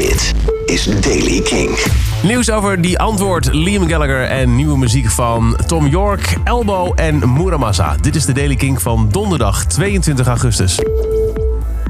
Dit is Daily King. Nieuws over die antwoord Liam Gallagher en nieuwe muziek van Tom York, Elbow en Muramasa. Dit is de Daily King van donderdag 22 augustus.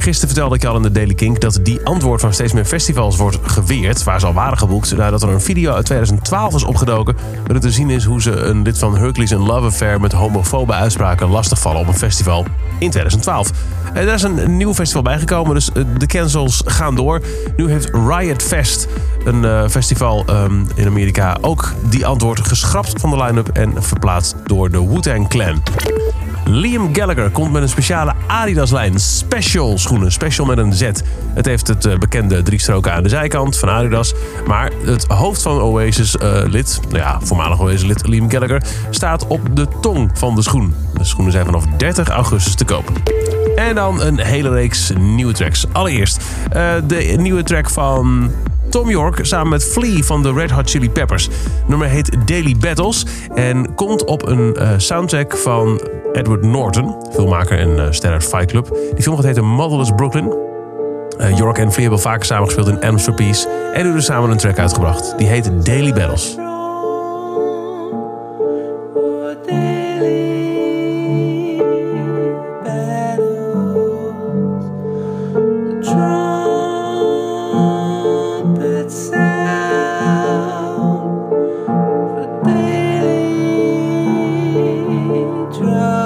Gisteren vertelde ik al in de Daily King dat die antwoord van steeds meer festivals wordt geweerd, waar ze al waren geboekt, nadat er een video uit 2012 is opgedoken waarin te zien is hoe ze een lid van Hercules een Love Affair met homofobe uitspraken lastigvallen op een festival in 2012. Er is een nieuw festival bijgekomen, dus eh, de cancels gaan door. Nu heeft Riot Fest, een eh, festival um, in Amerika, ook die antwoord geschrapt van de line-up en verplaatst door de Wu-Tang Clan. Liam Gallagher komt met een speciale Adidas-lijn. Special schoenen. Special met een Z. Het heeft het uh, bekende drie stroken aan de zijkant van Adidas. Maar het hoofd van Oasis-lid, nou ja, voormalig Oasis-lid Liam Gallagher... staat op de tong van de schoen. De schoenen zijn vanaf 30 augustus te koop. En dan een hele reeks nieuwe tracks. Allereerst uh, de nieuwe track van Tom York samen met Flea van de Red Hot Chili Peppers. Het nummer heet Daily Battles en komt op een uh, soundtrack van Edward Norton, filmmaker en uh, ster uit Fight Club. Die film gaat heten Motherless Brooklyn. Uh, York en Flea hebben vaker samengespeeld in for Peace en nu dus samen een track uitgebracht. Die heet Daily Battles. try.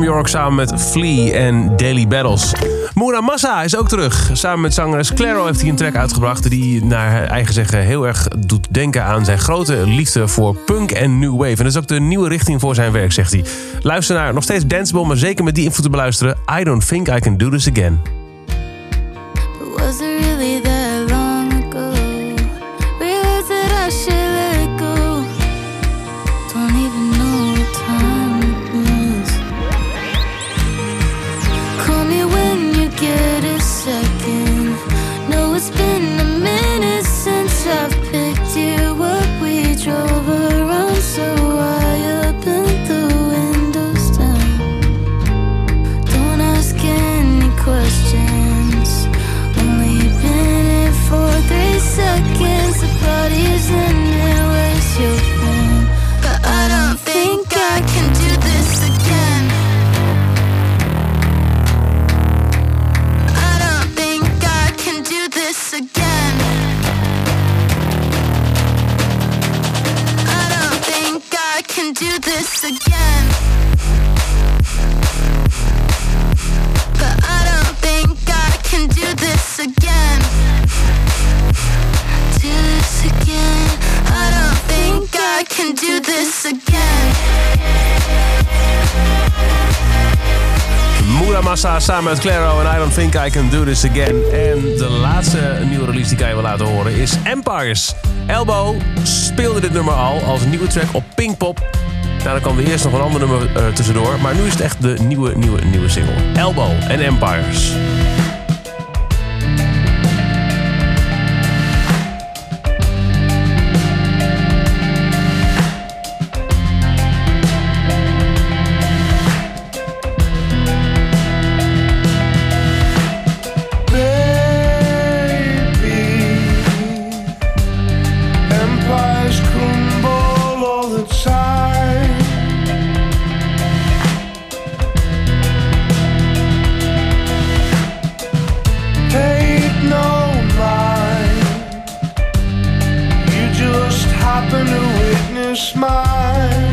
Tom York samen met Flea en Daily Battles. Moura Massa is ook terug. Samen met zangeres Claro heeft hij een track uitgebracht... die naar eigen zeggen heel erg doet denken aan zijn grote liefde voor punk en new wave. En dat is ook de nieuwe richting voor zijn werk, zegt hij. Luister naar nog steeds danceable, maar zeker met die invloed te beluisteren. I don't think I can do this again. Muramasa samen met Claro en I Don't Think I Can Do This Again. En de laatste nieuwe release die ik je wil laten horen is Empires. Elbow speelde dit nummer al als nieuwe track op Pinkpop. Nou, dan kwam er eerst nog een ander nummer uh, tussendoor. Maar nu is het echt de nieuwe, nieuwe, nieuwe single. Elbow en. Empires smile.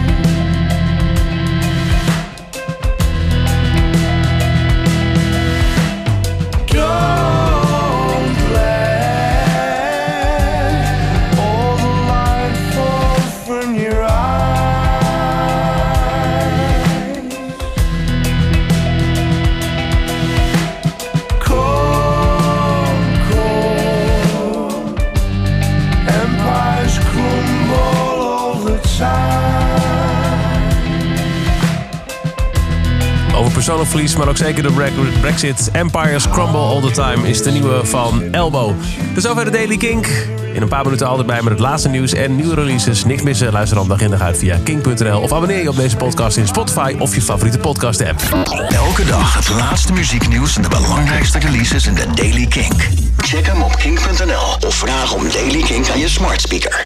Over persoonlijk verlies, maar ook zeker de bre- Brexit. Empires Crumble All The Time is de nieuwe van Elbow. Dus zover de Daily Kink. In een paar minuten altijd bij met het laatste nieuws en nieuwe releases. Niks missen, luister dan dag in dag uit via kink.nl. Of abonneer je op deze podcast in Spotify of je favoriete podcast app. Elke dag het laatste muzieknieuws en de belangrijkste releases in de Daily Kink. Check hem op kink.nl of vraag om Daily Kink aan je smart speaker.